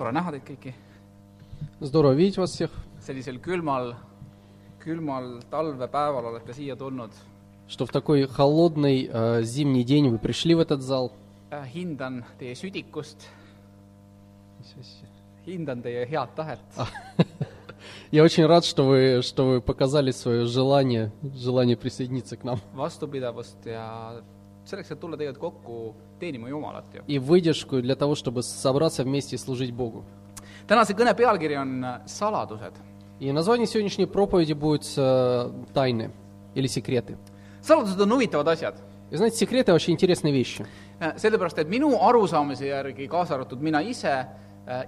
tore näha teid kõiki Здорово видеть вас всех. sellisel külmal, külmal talvepäeval olete siia tulnud. Что в такой холодный э, зимний день вы пришли в этот зал. hindan teie südikust, hindan teie head tahet Я очень рад, что вы, что вы показали свое желание, желание присоединиться к нам. vastupidavust ja selleks , et tulla tegelikult kokku teenima Jumalat ju . И выдержку для того, чтобы собраться вместе и служить Богу. tänase kõne pealkiri on äh, saladused . И название сегодняшней проповеди будет э, «Тайны» или «Секреты». saladused on huvitavad asjad , И знаете, секреты вообще интересные вещи. sellepärast et minu arusaamise järgi , kaasa arvatud mina ise ,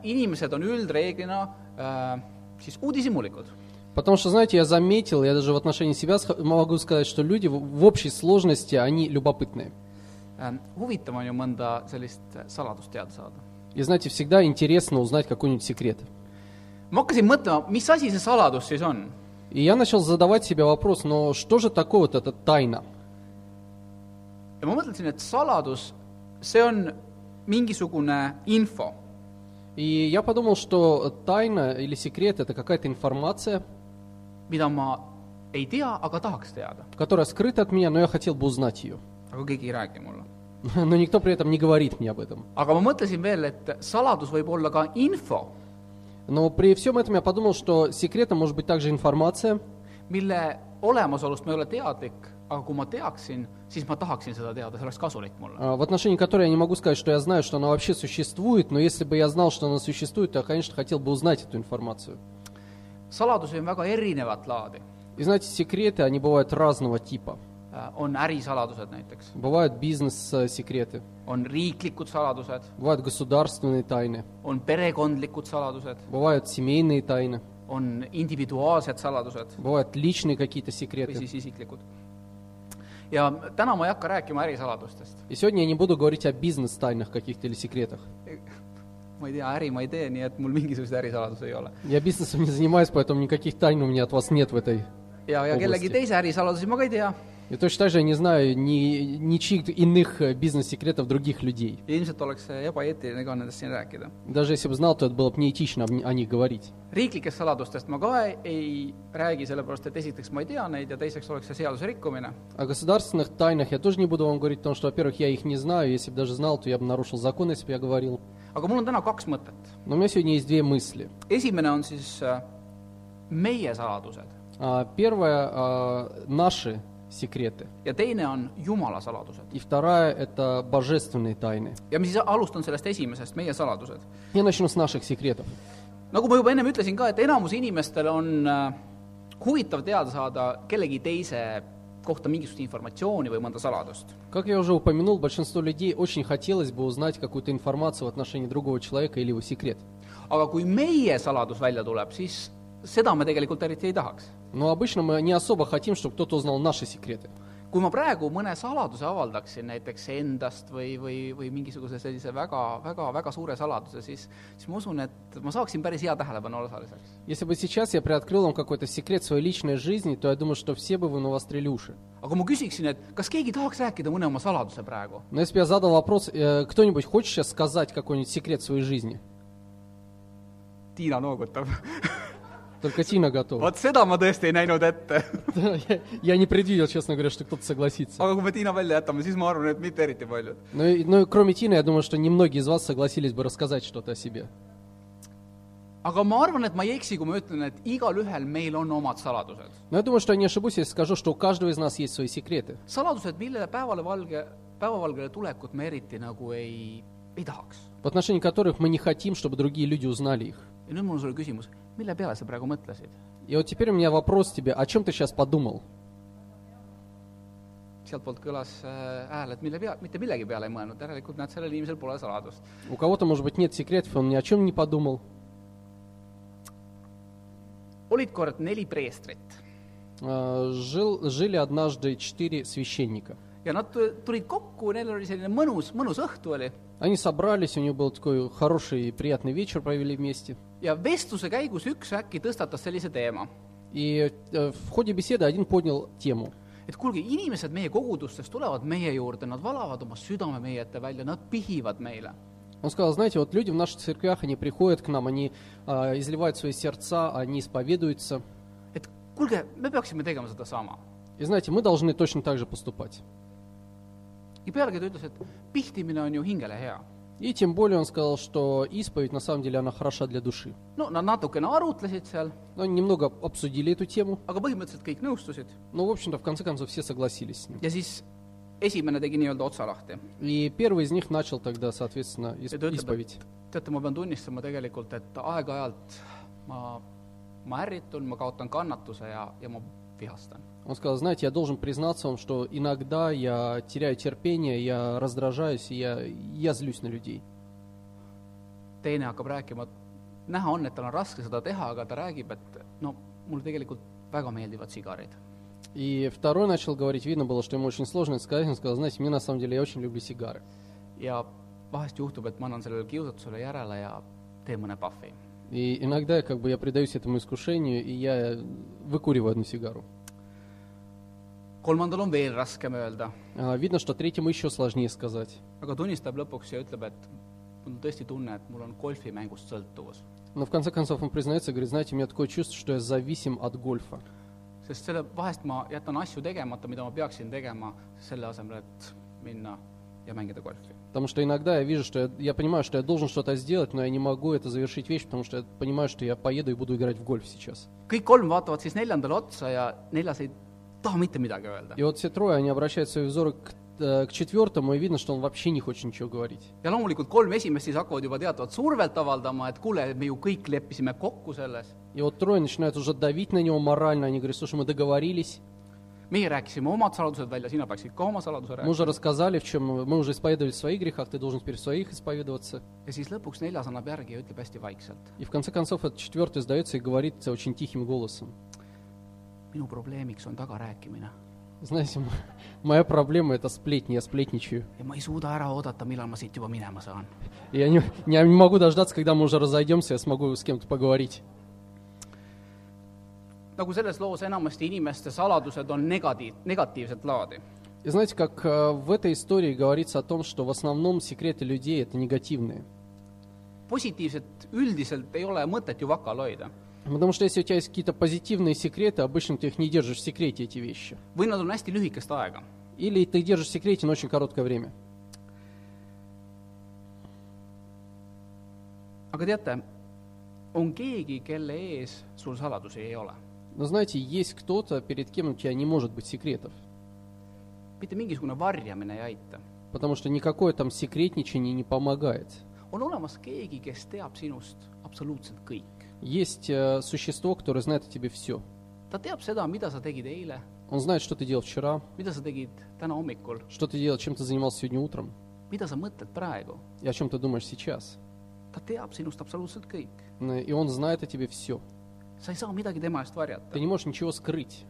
inimesed on üldreeglina äh, siis uudishimulikud Потому что, знаете, я заметил, я даже в отношении себя могу сказать, что люди в общей сложности, они любопытные. Äh, huvitav on ju mõnda sellist saladust teada saada. И знаете, всегда интересно узнать какой-нибудь секрет. ma hakkasin mõtlema, mis asi see saladus siis on. И я начал задавать себе вопрос, но что же такое вот эта тайна? ja ma mõtlesin, et saladus, see on mingisugune info, И я подумал, что тайна или секрет это какая-то информация, mida ma ei tea, aga tahaks teada. которая скрыта от меня, но я хотел бы узнать ее. aga keegi ei räägi mulle. Но никто при этом не говорит мне об этом. aga ma mõtlesin veel, et saladus võib olla ka info, Но при всем этом я подумал, что секретом может быть также информация, mille olemasolust ma ei ole teadlik, aga kui ma teaksin, siis ma tahaksin seda teada, see oleks kasulik mulle. а, в отношении которой я не могу сказать, что я знаю, что она вообще существует, но если бы я знал, что она существует, то я, конечно, хотел бы узнать эту информацию. saladusi on väga erinevat laadi . И знаете, секреты, они бывают разного типа. on ärisaladused näiteks , Бывают бизнес-секреты, on riiklikud saladused , бывают государственные тайны, on perekondlikud saladused , бывают семейные тайны, on individuaalsed saladused бывают личные какие-то või секреты. siis isiklikud . ja täna ma ei hakka rääkima ärisaladustest . И сегодня я не буду говорить о бизнес-тайнах каких-то или секретах. ma ei tea, äri ma ei tee, nii et mul mingisuguseid ärisaladusi ei ole. Я бизнесом не занимаюсь, поэтому никаких тайн у меня от вас нет в этой. ja, ja kellegi teise ärisaladusi ma ka ei tea. И точно так же я не знаю ни, ничьих иных э, бизнес-секретов других людей. ja ilmselt oleks see ebaeetiline ka nendest siin rääkida. Даже если бы знал, то это было бы неэтично о них говорить. riiklikest saladustest ma ka ei räägi, sellepärast et esiteks ma ei tea neid ja teiseks oleks see seaduse rikkumine. О государственных тайнах я тоже не буду вам говорить, потому что, во-первых, я их не знаю. Если бы даже знал, то я бы нарушил закон, если бы я говорил. aga mul on täna kaks mõtet . Но у меня сегодня есть две мысли. esimene on siis äh, meie saladused А, Первое а, наши секреты. ja teine on Jumala saladused . И вторая это божественные тайны. ja ma siis alustan sellest esimesest , meie saladused . Я начну с наших секретов. nagu ma juba ennem ütlesin ka , et enamus inimestel on äh, huvitav teada saada kellegi teise kohta mingisugust informatsiooni või mõnda saladust. Как я уже упомянул, большинство людей очень хотелось бы узнать какую-то информацию в отношении другого человека или его секрет. aga kui meie saladus välja tuleb, siis seda me tegelikult eriti ei tahaks. Но обычно мы не особо хотим, чтобы кто-то узнал наши секреты. kui ma praegu mõne saladuse avaldaksin näiteks endast või , või , või mingisuguse sellise väga , väga , väga suure saladuse , siis , siis ma usun , et ma saaksin päris hea tähelepanu osaliseks . Если бы сейчас я приоткрыл вам какой-то секрет своей личной жизни, то я думаю, что все бы вы навострили уши. aga kui ma küsiksin , et kas keegi tahaks rääkida mõne oma saladuse praegu , Но если бы я задал вопрос, э, кто-нибудь хочет сейчас сказать какой-нибудь секрет своей жизни? Tiina noogutab . Только Тина готова. vot seda ma tõesti ei näinud ette. Я- Я не предвидел, честно говоря, что кто-то согласится. aga kui me Tiina välja jätame, siis ma arvan, et mitte eriti paljud. И- но кроме Тины, я думаю, что немногие из вас согласились бы рассказать что-то о себе. aga ma arvan, et ma ei eksi, kui ma ütlen, et igalühel meil on omad saladused. Но я думаю, что я не ошибусь, если скажу, что у каждого из нас есть свои секреты. saladused, millele päevale valge, päevavalgele tulekut me eriti nagu ei, ei tahaks. в отношении которых мы не хотим, чтобы другие люди узнали их. ja nüüd mul on sulle küsimus, mille peale sa praegu mõtlesid? И вот теперь у меня вопрос тебе, о чем ты сейчас подумал? sealtpoolt kõlas äh, hääl, et mille pea, mitte millegi peale ei mõelnud, järelikult näed, sellel inimesel pole saladust. У кого-то, может быть, нет секретов, он ни о чем не подумал. olid kord neli preestrit А, Жил, жили однажды четыре священника. ja nad tu- tulid kokku, neil oli selline mõnus, mõnus õhtu oli Они собрались, у них был такой хороший и приятный вечер, провели вместе. ja vestluse käigus üks äkki tõstatas sellise teema , И э, в ходе беседы один поднял тему. et kuulge , inimesed meie kogudustes tulevad meie juurde , nad valavad oma südame meie ette välja , nad pihivad meile . Он сказал, знаете, вот люди в наших церквях, они приходят к нам, они а, изливают свои сердца, они исповедуются. et kuulge , me peaksime tegema sedasama . И знаете, мы должны точно так же поступать. ja pealegi ta ütles , et pihtimine on ju hingele hea . И тем более он сказал, что исповедь на самом деле она хороша для души. no nad natukene arutlesid seal, Но они немного обсудили эту тему, aga põhimõtteliselt kõik nõustusid но, в общем-то, в конце концов все согласились с ним. ja siis esimene tegi nii-öelda otsa lahti. И первый из них начал тогда, соответственно, ис- Ja ta ütleb, исповедь. teate, ma pean tunnistama tegelikult, et aeg-ajalt ma, ma ärritun, ma kaotan kannatuse ja, ja ma vihastan. Он сказал, знаете, я должен признаться вам, что иногда я теряю терпение, я раздражаюсь, я, я злюсь на людей. teine hakkab rääkima, et näha on, et tal on raske seda teha, aga ta räägib, et no mulle tegelikult väga meeldivad sigarid. И второй начал говорить, видно было, что ему очень сложно это сказать, он сказал, знаете, мне на самом деле, я очень люблю сигары. ja vahest juhtub, et ma annan sellele kiusatusele järele ja teen mõne pahvi. И иногда как бы я предаюсь этому искушению, и я выкуриваю одну сигару. Kolmandal on veel raskem öelda, А, Видно, что третьему еще сложнее сказать. aga tunnistab lõpuks ja ütleb, et mul on tõesti tunne, et mul on golfimängust sõltuvus. Но в конце концов он признается и говорит, знаете, у меня такое чувство, что я зависим от гольфа. sest selle, vahest ma jätan asju tegemata, mida ma peaksin tegema, selle asemel, et minna ja mängida golfi. Потому что иногда я вижу, что я, я понимаю, что я должен что-то сделать, но я не могу это завершить вещь, потому что я понимаю, что я поеду и буду играть в гольф сейчас. kõik kolm vaatavad siis neljandale otsa ja neljas ei taha mitte midagi öelda. И вот все трое, они обращают свои взоры к, э, к четвертому, и видно, что он вообще не хочет ничего говорить. ja loomulikult kolm esimest siis hakkavad juba teatavat survet avaldama, et kuule, me ju kõik leppisime kokku selles, И вот трое начинают уже давить на него морально, они говорят, слушай, мы договорились, meie rääkisime omad saladused välja, sina peaksid ka oma saladuse мы уже рассказали, в чем мы уже исповедовали в своих грехах, ты должен теперь в своих исповедоваться. ja siis lõpuks neljas annab järgi ja ütleb hästi vaikselt. И в конце концов этот четвертый сдается и говорит очень тихим голосом. minu probleemiks on tagarääkimine Знаете, м- моя проблема это сплетни, я сплетничаю. ja ma ei suuda ära oodata , millal ma siit juba minema saan . И я не, я не могу дождаться, когда мы уже разойдемся, я смогу с кем-то поговорить. nagu selles loos enamasti inimeste saladused on negatiiv , negatiivset laadi . И знаете, как э, в этой истории говорится о том, что в основном секреты людей это негативные. positiivset üldiselt ei ole mõtet ju vakal hoida . Потому что если у тебя есть какие-то позитивные секреты, обычно ты их не держишь в секрете, эти вещи. või nad on hästi lühikest aega. Или ты держишь в секрете, но очень короткое время. aga teate, on keegi, kelle ees sul saladusi ei ole. Но знаете, есть кто-то, перед кем у тебя не может быть секретов. mitte mingisugune varjamine ei aita. Потому что никакое там секретничание не помогает. on olemas keegi, kes teab sinust absoluutselt kõik. Есть э, существо, которое знает о тебе все. ta teab seda, mida sa tegid eile, Он знает, что ты делал вчера, mida sa tegid täna hommikul, что ты делал, чем ты занимался сегодня утром, mida sa mõtled praegu. и о чем ты думаешь сейчас. ta teab sinust absoluutselt kõik. Н- И он знает о тебе все. sa ei saa midagi tema eest varjata Ты. не можешь ничего скрыть.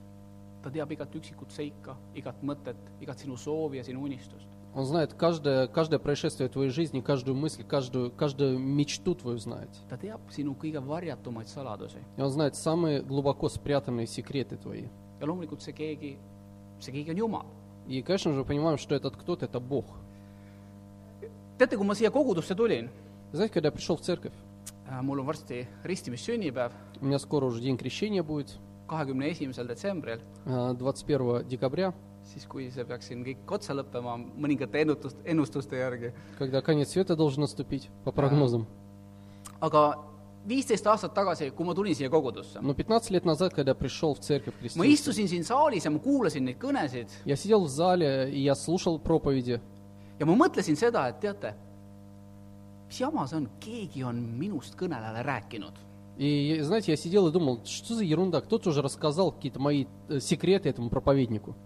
ta teab igat üksikut seika, igat mõtet, igat sinu soovi ja sinu unistust. Он знает каждое, каждое происшествие твоей жизни, каждую мысль, каждую, каждую мечту твою знает. ta teab sinu kõige varjatumaid saladusi И он знает самые глубоко спрятанные секреты твои. ja loomulikult see keegi, see keegi on Jumal. И, конечно же, понимаем, что этот кто-то – это Бог. teate, kui ma siia kogudusse tulin, Знаете, когда я пришел в церковь, mul on varsti ristimissünnipäev, у меня скоро уже день крещения будет, kahekümne esimesel detsembril, э, 21 декабря, siis kui see peaks siin kõik otsa lõppema mõningate ennutust, ennustuste järgi. aga viisteist aastat tagasi, kui ma tulin siia kogudusse, Но 15 лет назад, когда пришел в церковь ma христианскую, istusin siin saalis ja ma kuulasin neid kõnesid я сидел в зале, и я слушал проповеди, ja ma mõtlesin seda, et teate, mis jama see on, keegi on minust kõnelejale rääkinud. И, знаете, я сидел и думал, что за ерунда, кто-то уже рассказал какие-то мои э, секреты этому проповеднику.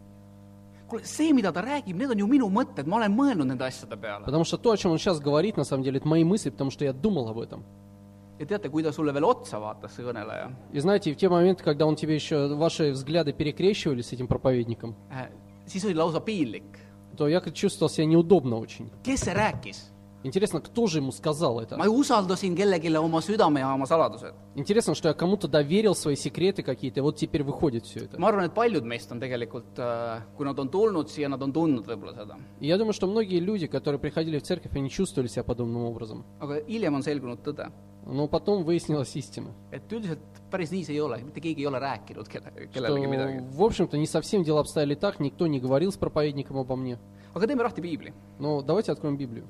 kuule , see , mida ta räägib , need on ju minu mõtted , ma olen mõelnud nende asjade peale . Потому что то, о чем он сейчас говорит, на самом деле, это мои мысли, потому что я думал об этом. ja teate , kui ta sulle veel otsa vaatas , see kõneleja , И знаете, в те моменты, когда он тебе еще, ваши взгляды перекрещивались с этим проповедником, siis oli lausa piinlik . то я как чувствовал себя неудобно очень. kes see rääkis ? Интересно, кто же ему сказал это? ma usaldasin kellelegi oma südame ja oma saladused. Интересно, что я кому-то доверил свои секреты какие-то, и вот теперь выходит все это. ma arvan, et paljud meist on tegelikult, kui nad on tulnud siia, nad on tundnud võib-olla seda. И я думаю, что многие люди, которые приходили в церковь, они чувствовали себя подобным образом. aga hiljem on selgunud tõde, Но потом выяснилась истина, et üldiselt päris nii see ei ole, mitte keegi ei ole rääkinud kelle, что, kellelegi midagi. в общем-то, не совсем дела обстояли так, никто не говорил с проповедником обо мне. aga teeme lahti piibli, Но давайте откроем Библию.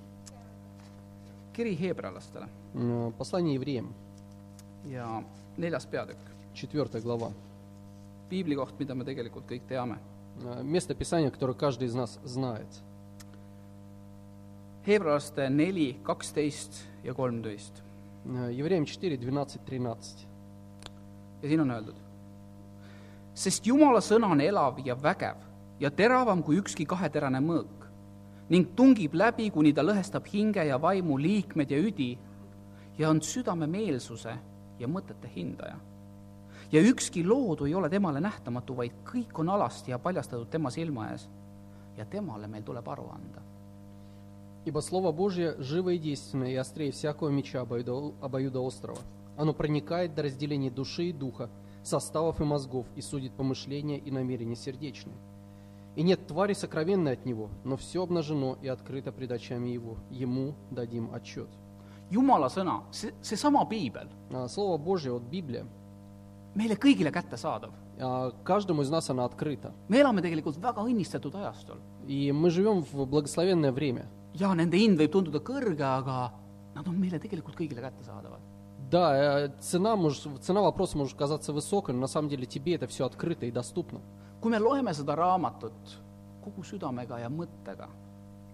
kiri heebrealastele М, Послание евреям, ja neljas peatükk , 4 глава. piibli koht , mida me tegelikult kõik teame . Э, Место Писания, которое каждый из нас знает. heebrealaste neli , kaksteist ja kolmteist Э, Евреям 4, 12, 13. ja siin on öeldud . sest Jumala sõna on elav ja vägev ja teravam kui ükski kaheterane mõõk ning tungib läbi , kuni ta lõhestab hinge ja vaimu liikmed ja üdi ja on südame meelsuse ja mõtete hindaja . ja ükski loodu ei ole temale nähtamatu , vaid kõik on alasti ja paljastatud tema silma ees ja temale meil tuleb aru anda . Ибо Слово Божье живо и действенно, и острее всякого меча обоюдо- обоюдоострого. Оно проникает до разделения души и духа, составов и мозгов, и судит помышления и намерения сердечные. И нет твари сокровенной от него, но все обнажено и открыто пред очами его. Ему дадим отчет. jumala sõna, see, seesama piibel, А, Слово Божье, вот Библия, meile kõigile kättesaadav. а, каждому из нас она открыта. me elame tegelikult väga õnnistatud ajastul И мы живем в благословенное время. ja nende hind võib tunduda kõrge, aga nad on meile tegelikult kõigile kättesaadavad. Да, э, цена, может, цена вопроса может казаться высокой, но на самом деле тебе это все открыто и доступно. Kui me loeme seda raamatut kogu südamega ja mõttega,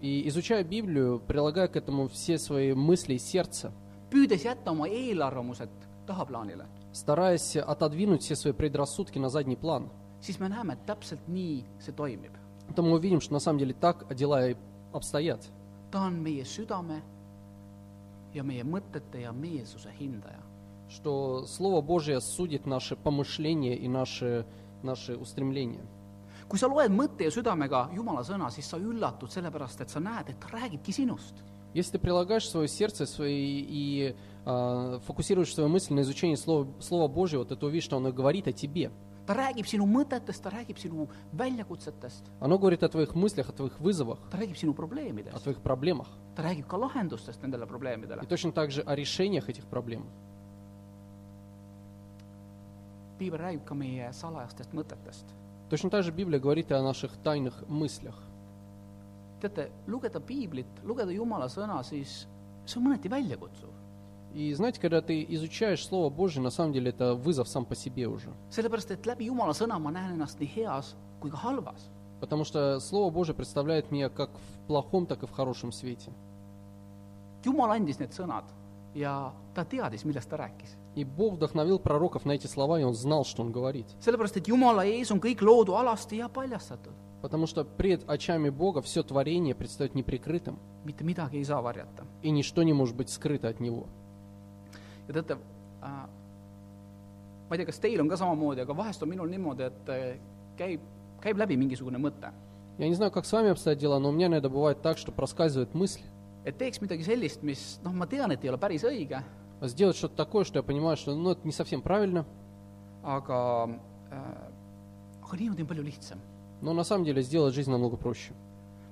И изучая Библию, прилагая к этому все свои мысли и сердце, püüdes jätta oma eelarvamused tahaplaanile, стараясь отодвинуть все свои предрассудки на задний план, siis me näeme, et täpselt nii see toimib. то мы увидим, что на самом деле так дела и обстоят. ta on meie südame ja meie mõtete ja meelsuse hindaja. Что Слово Божье судит наши помышления и наши, наши устремления. kui sa loed mõtte ja südamega Jumala sõna, siis sa üllatud sellepärast, et sa näed, et ta räägibki sinust. Если ты прилагаешь свое сердце свои, и а, фокусируешь свою мысль на изучении Слова, Слова Божьего, ты увидишь, что оно говорит о тебе. ta räägib sinu mõtetest, ta räägib sinu väljakutsetest, ta räägib sinu probleemidest, ta räägib ka lahendustest nendele probleemidele. piibel räägib ka meie salajastest mõtetest . Точно так же Библия говорит и о наших тайных мыслях. teate , lugeda piiblit , lugeda Jumala sõna , siis see on mõneti väljakutsuv . И знаете, когда ты изучаешь Слово Божье, на самом деле это вызов сам по себе уже. sellepärast , et läbi Jumala sõna ma näen ennast nii heas kui ka halvas . Потому что Слово Божье представляет меня как в плохом, так и в хорошем свете. Jumal andis need sõnad ja ta teadis , millest ta rääkis . И Бог вдохновил пророков на эти слова, и Он знал, что Он говорит. sellepärast, et Jumala ees on kõik loodu alasti ja paljastatud. Потому что пред очами Бога все творение предстает неприкрытым, mitte midagi ei saa varjata. и ничто не может быть скрыто от Него. ja teate äh,, ma ei tea, kas teil on ka samamoodi, aga vahest on minul niimoodi, et äh, käib, käib läbi mingisugune mõte, Я не знаю, как с вами обстоят дела, но у меня иногда бывает так, что проскальзывает мысль et teeks midagi sellist, mis noh, ma tean, et ei ole päris õige, сделать что-то такое, что я понимаю, что ну, это не совсем правильно, aga äh,, aga niimoodi on palju lihtsam. но на самом деле сделать жизнь намного проще.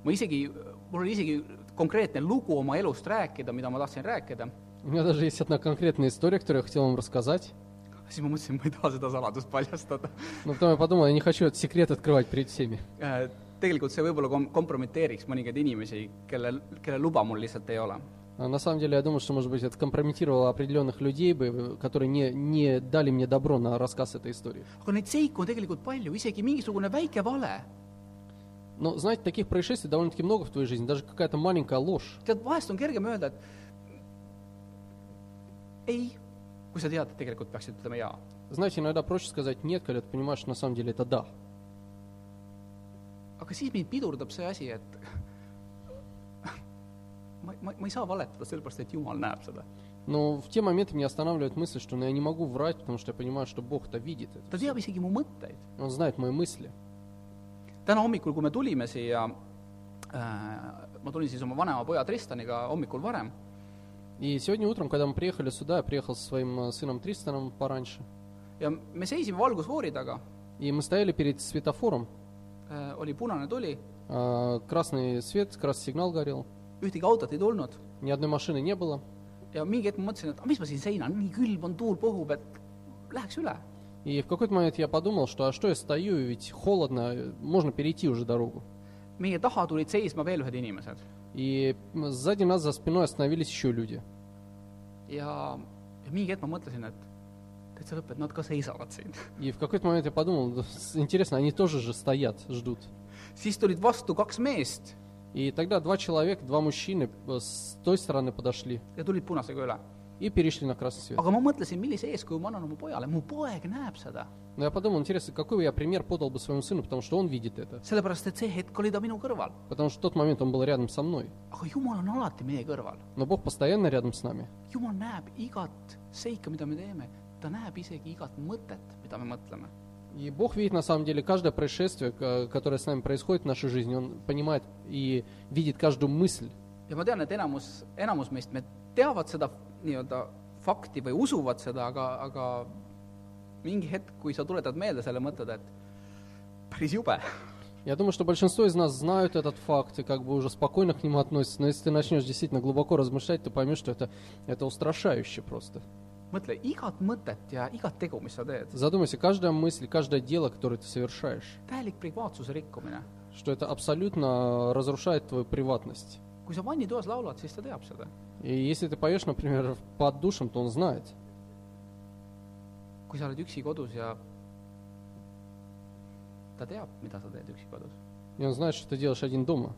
ma isegi, mul oli isegi konkreetne lugu oma elust rääkida, mida ma tahtsin rääkida, У меня даже есть одна конкретная история, которую я хотел вам рассказать. siis ma mõtlesin, ma ei taha seda saladust paljastada. Но потом я подумал, я не хочу этот секрет открывать перед всеми. Äh, tegelikult see võib-olla kom-, kompromiteeriks mõningaid inimesi, kellel, kelle luba mul lihtsalt ei ole. А на самом деле, я думаю, что, может быть, это компрометировало определенных людей, которые не, не дали мне добро на рассказ этой истории. Но, знаете, таких происшествий довольно-таки много в твоей жизни, даже какая-то маленькая ложь. kui sa tead, et tegelikult peaks ütlema jaa. Знаете, иногда проще сказать «нет», когда ты понимаешь, что на самом деле это «да». aga siis mind pidurdab see asi, et ma , ma , ma ei saa valetada , sellepärast et Jumal näeb seda . Но в те моменты меня останавливает мысль, что ну, я не могу врать, потому что я понимаю, что Бог это видит. Это ta всё. teab isegi mu mõtteid . Он знает мои мысли. täna hommikul , kui me tulime siia ma tulin siis oma vanema poja Tristaniga hommikul varem И сегодня утром, когда мы приехали сюда, я приехал со своим э, сыном Тристаном пораньше, ja me seisime valgusfoori taga , и мы стояли перед светофором, oli punane tuli , а, красный свет, красный сигнал горел, Ühtegi autot ei tulnud ни одной машины не было. ja mingi hetk ma mõtlesin, et aga mis ma siin seinan, nii külm on, tuul puhub, et läheks üle. И в какой-то момент я подумал, что а что я стою, ведь холодно, э, можно перейти уже дорогу. meie taha tulid seisma veel ühed inimesed И сзади нас за спиной остановились еще люди. ja, ja mingi hetk ma mõtlesin, et täitsa lõpp, et nad ka seisavad siin. И в какой-то момент я подумал, «Да, с- интересно, они тоже же стоят, ждут. siis tulid vastu kaks meest И тогда два человека, два мужчины э, с той стороны подошли ja tulid punasega üle . и перешли на красный свет. aga ma mõtlesin , millise eeskuju ma annan oma pojale , mu poeg näeb seda . Но я подумал, интересно, какой бы я пример подал бы своему сыну, потому что он видит это. sellepärast , et see hetk oli ta minu kõrval . Потому что в тот момент он был рядом со мной. aga Jumal on alati meie kõrval . Но Бог постоянно рядом с нами. Jumal näeb igat seika , mida me teeme , ta näeb isegi igat mõtet , mida me mõtleme . И Бог видит на самом деле каждое происшествие, которое с нами происходит в нашей жизни. Он понимает и видит каждую мысль. ja ma tean, et enamus, enamus meist, me teavad seda nii-öelda fakti või usuvad seda, aga, aga mingi hetk, kui sa tuletad meelde selle, mõtled, et päris jube. Я думаю, что большинство из нас знают этот факт и как бы уже спокойно к нему относятся. Но если ты начнешь действительно глубоко размышлять, то поймешь, что это, это устрашающе просто. Mõtle igat mõtet ja igat tegu, mis sa teed. Задумайся, каждая мысль, каждое дело, которое ты совершаешь, täielik privaatsuse rikkumine. что это абсолютно разрушает твою приватность. kui sa vannitoas laulad, siis ta teab seda. И если ты поешь, например, под душем, то он знает. kui sa oled üksi kodus ja ta teab, mida sa teed üksi kodus. И он знает, что ты делаешь один дома.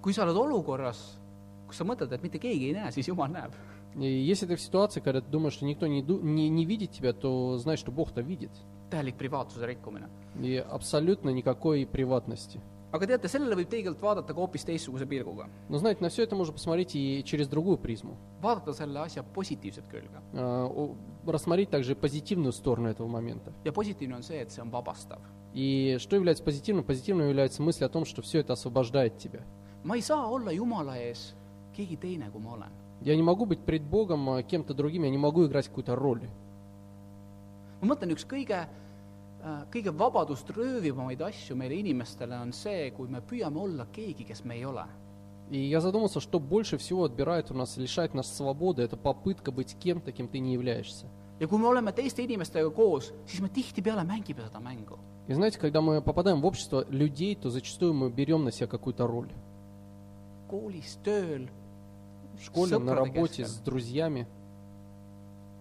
kui sa oled olukorras, kus sa mõtled, et mitte keegi ei näe, siis Jumal näeb. И если ты в ситуации, когда ты думаешь, что никто не, не, не видит тебя, то знай, что Бог-то видит. täielik privaatsuse rikkumine. И абсолютно никакой приватности. aga teate, sellele võib tegelikult vaadata ka hoopis teistsuguse pilguga. Но знаете, на все это можно посмотреть и через другую призму. vaadata selle asja positiivset külge. О- рассмотреть также позитивную сторону этого момента. ja positiivne on see, et see on vabastav. И что является позитивным? Позитивным является мысль о том, что все это освобождает тебя. ma ei saa olla Jumala ees keegi teine, kui ma olen. Я не могу быть пред Богом а, кем-то другим, я не могу играть какую-то роль. ma mõtlen, üks kõige, kõige vabadust röövivamaid asju meile inimestele on see, kui me püüame olla keegi, kes me ei ole. И я задумался, что больше всего отбирает у нас, лишает нас свободы, это попытка быть кем-то, кем ты не являешься. ja kui me oleme teiste inimestega koos, siis me tihtipeale mängime seda mängu. И знаете, когда мы попадаем в общество людей, то зачастую мы берем на себя какую-то роль. koolis, tööl, В школе, на работе, keskel. с друзьями.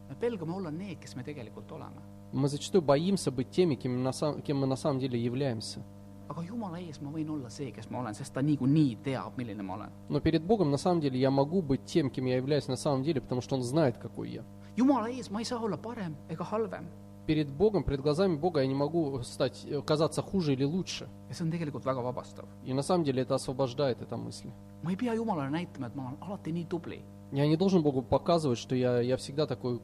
me pelgame olla need, kes me tegelikult oleme. Мы зачастую боимся быть теми, кем, на сам- кем мы на самом деле являемся. aga Jumala ees ma võin olla see, kes ma olen, sest ta niikuinii teab, milline ma olen. Но перед Богом на самом деле я могу быть тем, кем я являюсь на самом деле, потому что Он знает, какой я. Jumala ees ma ei saa olla parem ega halvem. Перед Богом, перед глазами Бога я не могу стать, э, казаться хуже или лучше. ja see on tegelikult väga vabastav. И на самом деле это освобождает, эта мысль. ma ei pea Jumalale näitama, et ma olen alati nii tubli, Я не должен Богу показывать, что я, я всегда такой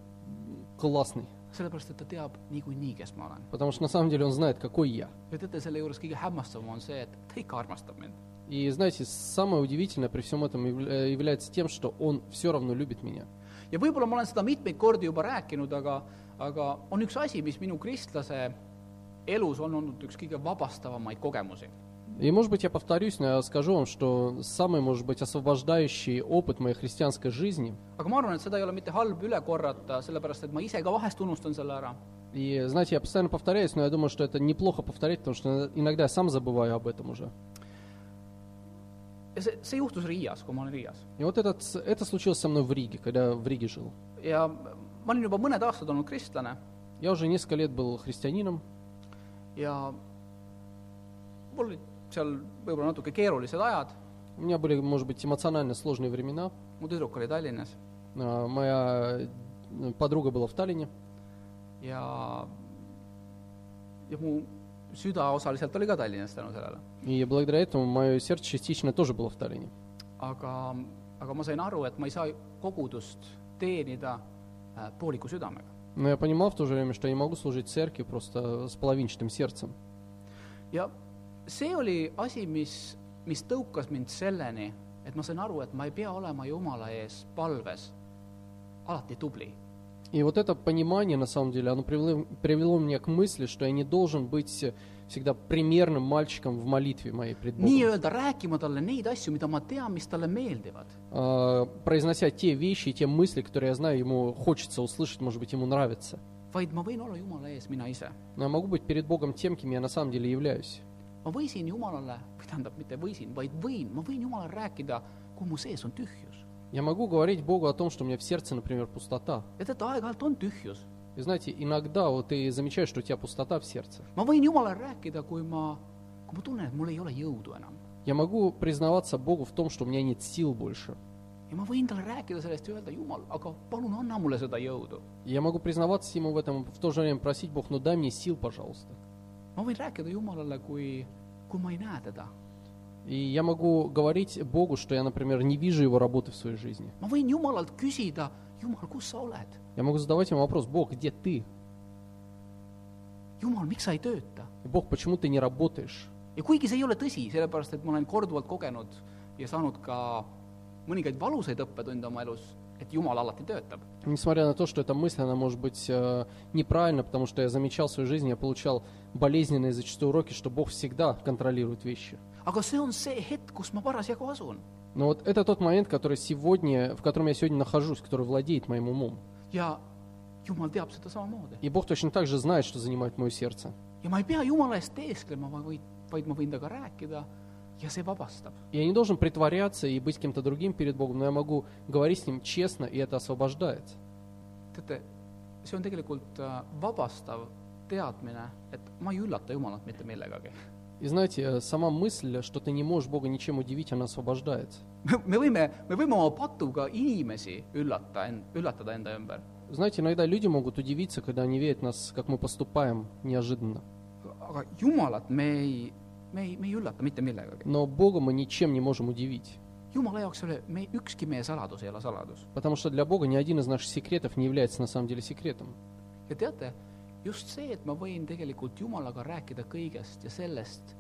классный, sellepärast et ta teab niikuinii, kes ma olen. потому что на самом деле Он знает, какой я. ja teate, selle juures kõige hämmastavam on see, et ta ikka armastab mind. И знаете, самое удивительное при всем этом явля- э, является тем, что Он все равно любит меня. ja võib-olla ma olen seda mitmeid kordi juba rääkinud, aga, aga on üks asi , mis minu kristlase elus on olnud üks kõige vabastavamaid kogemusi . И, может быть, я повторюсь, но я скажу вам, что самый, может быть, освобождающий опыт моей христианской жизни, aga ma arvan , et seda ei ole mitte halb üle korrata , sellepärast et ma ise ka vahest unustan selle ära . и, знаете, я постоянно повторяюсь, но я думаю, что это неплохо повторять, потому что иногда я сам забываю об этом уже. ja see , see juhtus Riias , kui ma olin Riias . И вот этот, это случилось со мной в Риге, когда я в Риге жил. ja ma olin juba mõned aastad olnud kristlane Я уже несколько лет был христианином, ja mul olid seal võib-olla natuke keerulised ajad , у меня были, может быть, эмоционально сложные времена. mu tüdruk oli Tallinnas А, Моя подруга была в Таллине, ja , ja mu süda osaliselt oli ka Tallinnas tänu sellele . и благодаря этому мое сердце частично тоже было в Таллине. aga , aga ma sain aru , et ma ei saa kogudust teenida äh, pooliku südamega . Но я понимал в то же время, что я не могу служить церкви просто с половинчатым сердцем. ja see oli asi , mis , mis tõukas mind selleni , et ma sain aru , et ma ei pea olema Jumala ees palves alati tubli . И вот это понимание, на самом деле, оно привело, привело меня к мысли, что я не должен быть всегда примерным мальчиком в молитве моей пред Богом. nii-öelda rääkima talle neid asju, mida ma tean, mis talle meeldivad. А, произнося те вещи и те мысли, которые я знаю, ему хочется услышать, может быть, ему нравится. vaid ma võin olla Jumala ees mina ise. Но я могу быть перед Богом тем, кем я на самом деле являюсь. ma võisin Jumalale, või tähendab, mitte võisin, vaid võin, ma võin Jumalale rääkida, kui mu sees on tühjus. Я могу говорить Богу о том, что у меня в сердце, например, пустота. ja teate, aeg-ajalt on tühjus. И знаете, иногда вот ты замечаешь, что у тебя пустота в сердце. ma võin Jumalale rääkida, kui ma, kui ma tunnen, et mul ei ole jõudu enam. Я могу признаваться Богу в том, что у меня нет сил больше. ja ma võin talle rääkida sellest ja öelda, Jumal, aga palun anna mulle seda jõudu. И Я могу признаваться Ему в этом, в то же время просить Бог, ну дай мне сил, пожалуйста. ma võin rääkida Jumalale, kui, kui ma ei näe teda. И я могу говорить Богу, что я, например, не вижу Его работы в своей жизни. ma võin Jumalalt küsida , Jumal , kus sa oled ? Я могу задавать Ему вопрос, Бог, где ты? Jumal , miks sa ei tööta ? И, Бог, почему ты не работаешь? ja kuigi see ei ole tõsi , sellepärast et ma olen korduvalt kogenud ja saanud ka mõningaid valusaid õppetunde oma elus , et Jumal alati töötab. Несмотря на то, что эта мысль, она может быть э, неправильна, потому что я замечал в своей жизни, я получал болезненные зачастую уроки, что Бог всегда контролирует вещи. aga see on see hetk, kus ma parasjagu asun. Но вот это тот момент, который сегодня, в котором я сегодня нахожусь, который владеет моим умом. ja Jumal teab seda samamoodi. И Бог точно так же знает, что занимает мое сердце. ja ma ei pea Jumala eest teesklema, vaid, vaid ma võin temaga rääkida. Я не должен притворяться и быть кем-то другим перед Богом, но я могу говорить с Ним честно, и это освобождает. teate, see on tegelikult äh, vabastav teadmine, et ma ei üllata Jumalat mitte millegagi. И знаете, э, сама мысль, что ты не можешь Бога ничем удивить, она освобождает. me võime, me võime oma patuga inimesi üllata, üllatada enda ümber. Знаете, иногда люди могут удивиться, когда они видят нас, как мы поступаем неожиданно. aga Jumalat me ei, me ei, me ei üllata mitte millegagi. Но Бога мы ничем не можем удивить. Jumala jaoks ei ole, me, ükski meie saladus ei ole saladus. Потому что для Бога ни один из наших секретов не является на самом деле секретом. ja teate, just see, et ma võin tegelikult Jumalaga rääkida kõigest ja sellest,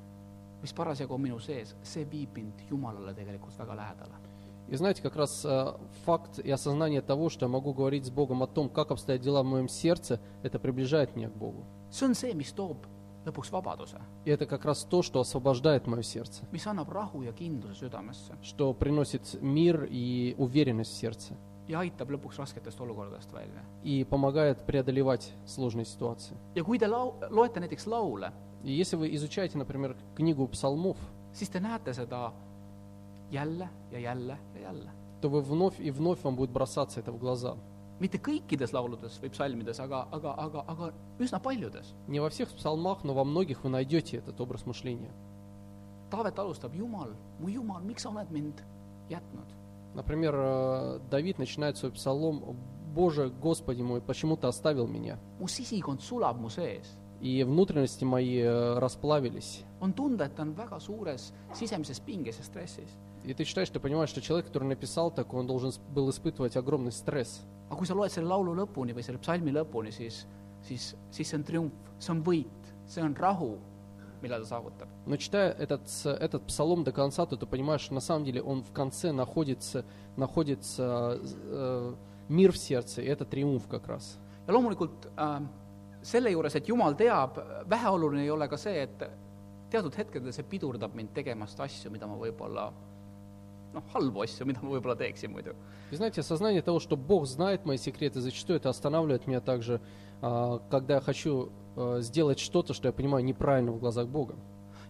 mis parasjagu on minu sees, see viib mind Jumalale tegelikult väga lähedale. И знаете, как раз э, факт и осознание того, что я могу говорить с Богом о том, как обстоят дела в моем сердце, это приближает меня к Богу. see on see, mis toob lõpuks vabaduse, И это как раз то, что освобождает мое сердце, mis annab rahu ja kindluse südamesse что приносит мир и уверенность в сердце ja aitab lõpuks rasketest olukordadest välja. и помогает преодолевать сложные ситуации. ja kui te lau-, loete näiteks laule, И если вы изучаете, например, книгу псалмов, siis te näete seda jälle ja jälle ja jälle. то вы вновь и вновь вам будет бросаться это в глаза. Mitte kõikides lauludes või psalmides, aga, aga, aga, aga üsna paljudes. Не во всех псалмах, но во многих вы найдете этот образ мышления. Taavet alustab Jumal, mu Jumal, miks sa oled mind jätnud? Например, э, Давид начинает свой псалом «Боже, Господи мой, почему ты оставил меня?» mu sisikond sulab mu sees. И внутренности мои э, расплавились. on tunda, et ta on väga suures sisemises pinges ja stressis. И ты читаешь, ты понимаешь, что человек, который написал такое, он должен был испытывать огромный стресс. aga kui sa loed selle laulu lõpuni või selle psalmi lõpuni , siis , siis , siis see on triumf , see on võit , see on rahu , mille ta saavutab . Но читая этот, с- этот псалом до конца, то ты понимаешь, что на самом деле он в конце находится, находится э, мир в сердце, и это триумф как раз. ja loomulikult äh, selle juures , et Jumal teab , väheoluline ei ole ka see , et teatud hetkedel see pidurdab mind tegemast asju , mida ma võib-olla noh, halbu asju, mida ma võib-olla teeksin muidu. Знаете, осознание того, что Бог знает мои секреты, зачастую это останавливает меня также, а, когда я хочу а, сделать что-то, что я понимаю неправильно в глазах Бога.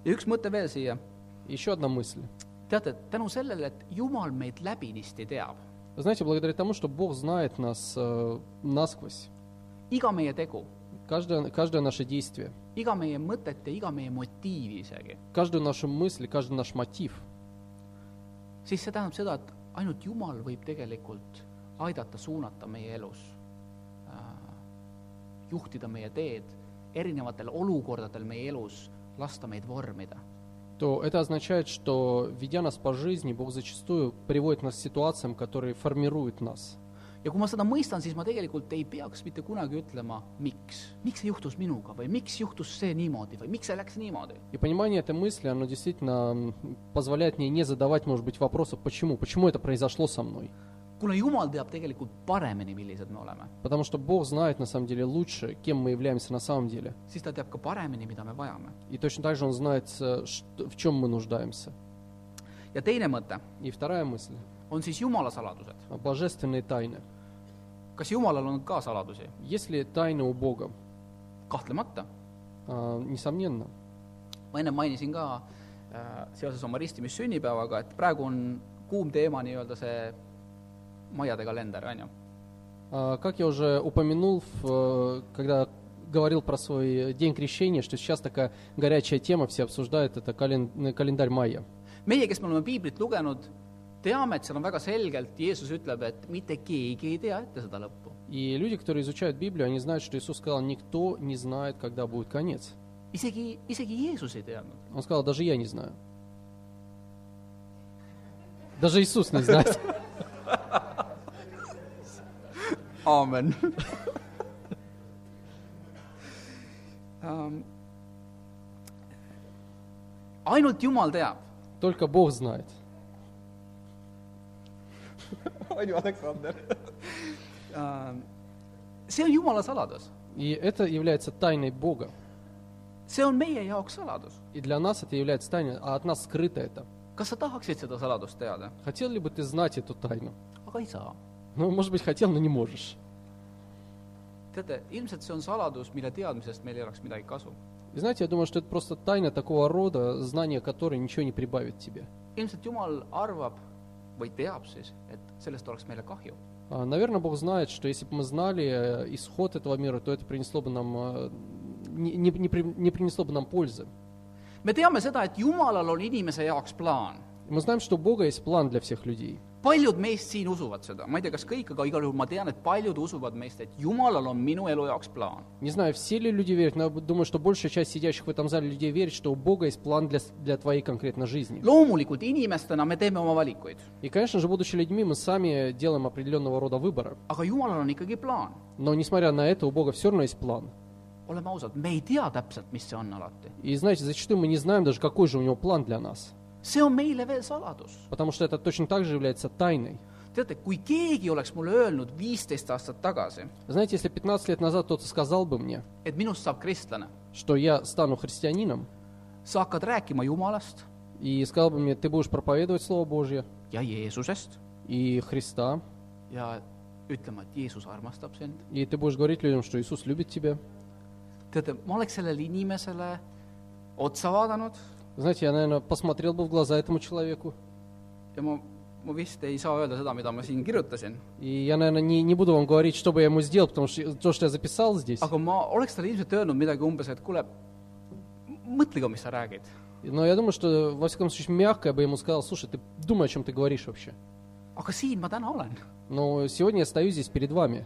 ja üks mõte veel siia, Еще одна мысль. teate, tänu sellele, et Jumal meid läbinisti teab, знаете, благодаря тому, что Бог знает нас э, насквозь, iga meie tegu, каждое, каждое наше действие, iga meie mõtet ja iga meie motiivi isegi, каждую нашу мысль, каждый наш мотив, siis see tähendab seda , et ainult Jumal võib tegelikult aidata suunata meie elus äh, , juhtida meie teed erinevatel olukordadel meie elus , lasta meid vormida . то это означает, что, ведя нас по жизни, Бог зачастую приводит нас к ситуациям, которые формируют нас. ja kui ma seda mõistan , siis ma tegelikult ei peaks mitte kunagi ütlema , miks . miks see juhtus minuga või miks juhtus see niimoodi või miks see läks niimoodi . И понимание этой мысли, оно действительно м, позволяет мне не задавать, может быть, вопросов, почему, почему это произошло со мной. kuna Jumal teab tegelikult paremini , millised me oleme , Потому что Бог знает на самом деле лучше, кем мы являемся на самом деле. siis ta teab ka paremini , mida me vajame . И точно так же Он знает, э, что- в чем мы нуждаемся. ja teine mõte И вторая мысль on siis Jumala saladused . – божественные тайны. kas Jumalal on ka saladusi ? Есть ли тайны у Бога? kahtlemata . А, Несомненно. ma enne mainisin ka äh, seoses oma ristimissünnipäevaga , et praegu on kuum teema nii-öelda see maiade kalender , on ju . А, Как я уже упомянул, в, э, когда говорил про свой день крещения, что сейчас такая горячая тема, все обсуждают, это кален- календарь майя. meie , kes me oleme piiblit lugenud , teame, et seal on väga selgelt, Jeesus ütleb, et mitte keegi ei tea ette seda lõppu. И люди, которые изучают Библию, они знают, что Иисус сказал, никто не знает, когда будет конец. isegi, isegi Jeesus ei teadnud. Он сказал, даже я не знаю. Даже Иисус не знает. aamen um,. ainult Jumal teab. Только Бог знает. On ju, Aleksander see on Jumala saladus, И это является тайной Бога. see on meie jaoks saladus. И для нас это является тайной, а от нас скрыто это. kas sa tahaksid seda saladust teada? Хотел ли бы ты знать эту тайну? aga ei saa. Ну, может быть, хотел, но не можешь. teate, ilmselt see on saladus, mille teadmisest meil ei oleks midagi kasu. И знаете, я думаю, что это просто тайна такого рода, знание которой ничего не прибавит тебе. ilmselt Jumal arvab või teab siis, et sellest oleks meile kahju. А, Наверное, Бог знает, что если бы мы знали э, исход этого мира, то это принесло бы нам, э, не, не- не при- не принесло бы нам пользы. me teame seda, et Jumalal on inimese jaoks plaan. Мы знаем, что у Бога есть план для всех людей. Paljud meist siin usuvad seda, ma ei tea, kas kõik, aga igal juhul ma tean, et paljud usuvad meist, et Jumalal on minu elu jaoks plaan. Не знаю, все ли люди верят, но думаю, что большая часть сидящих в этом зале людей верит, что у Бога есть план для, для твоей конкретно жизни. loomulikult inimestena me teeme oma valikuid, И, конечно же, будучи людьми, мы сами делаем определенного рода выборы. aga Jumalal on ikkagi plaan. Но, несмотря на это, у Бога все равно есть план. oleme ausad, me ei tea täpselt, mis see on alati. И, знаете, зачастую мы не знаем даже, какой же у него план для нас. see on meile veel saladus . Потому что это точно так же является тайной. teate , kui keegi oleks mulle öelnud viisteist aastat tagasi , Знаете, если 15 лет назад кто-то сказал бы мне, et minust saab kristlane , что я стану христианином, sa hakkad rääkima Jumalast и сказал бы мне, ты будешь проповедовать Слово Божье ja Jeesusest и Христа, ja ütlema , et Jeesus armastab sind . и ты будешь говорить людям, что Иисус любит тебя. teate , ma oleks sellele inimesele otsa vaadanud Знаете, я, наверное, посмотрел бы в глаза этому человеку, ja ma, ma vist ei saa öelda seda, mida ma siin kirjutasin, и я, наверное, не, не буду вам говорить, что бы я ему сделал, потому что то, что я записал здесь, aga ma oleks talle ilmselt öelnud midagi umbes, et kuule, mõtle ka, mis sa räägid. но я думаю, что, во всяком случае, мягко я бы ему сказал, слушай, ты думай, о чем ты говоришь вообще. aga siin ma täna olen. Но сегодня я стою здесь перед вами.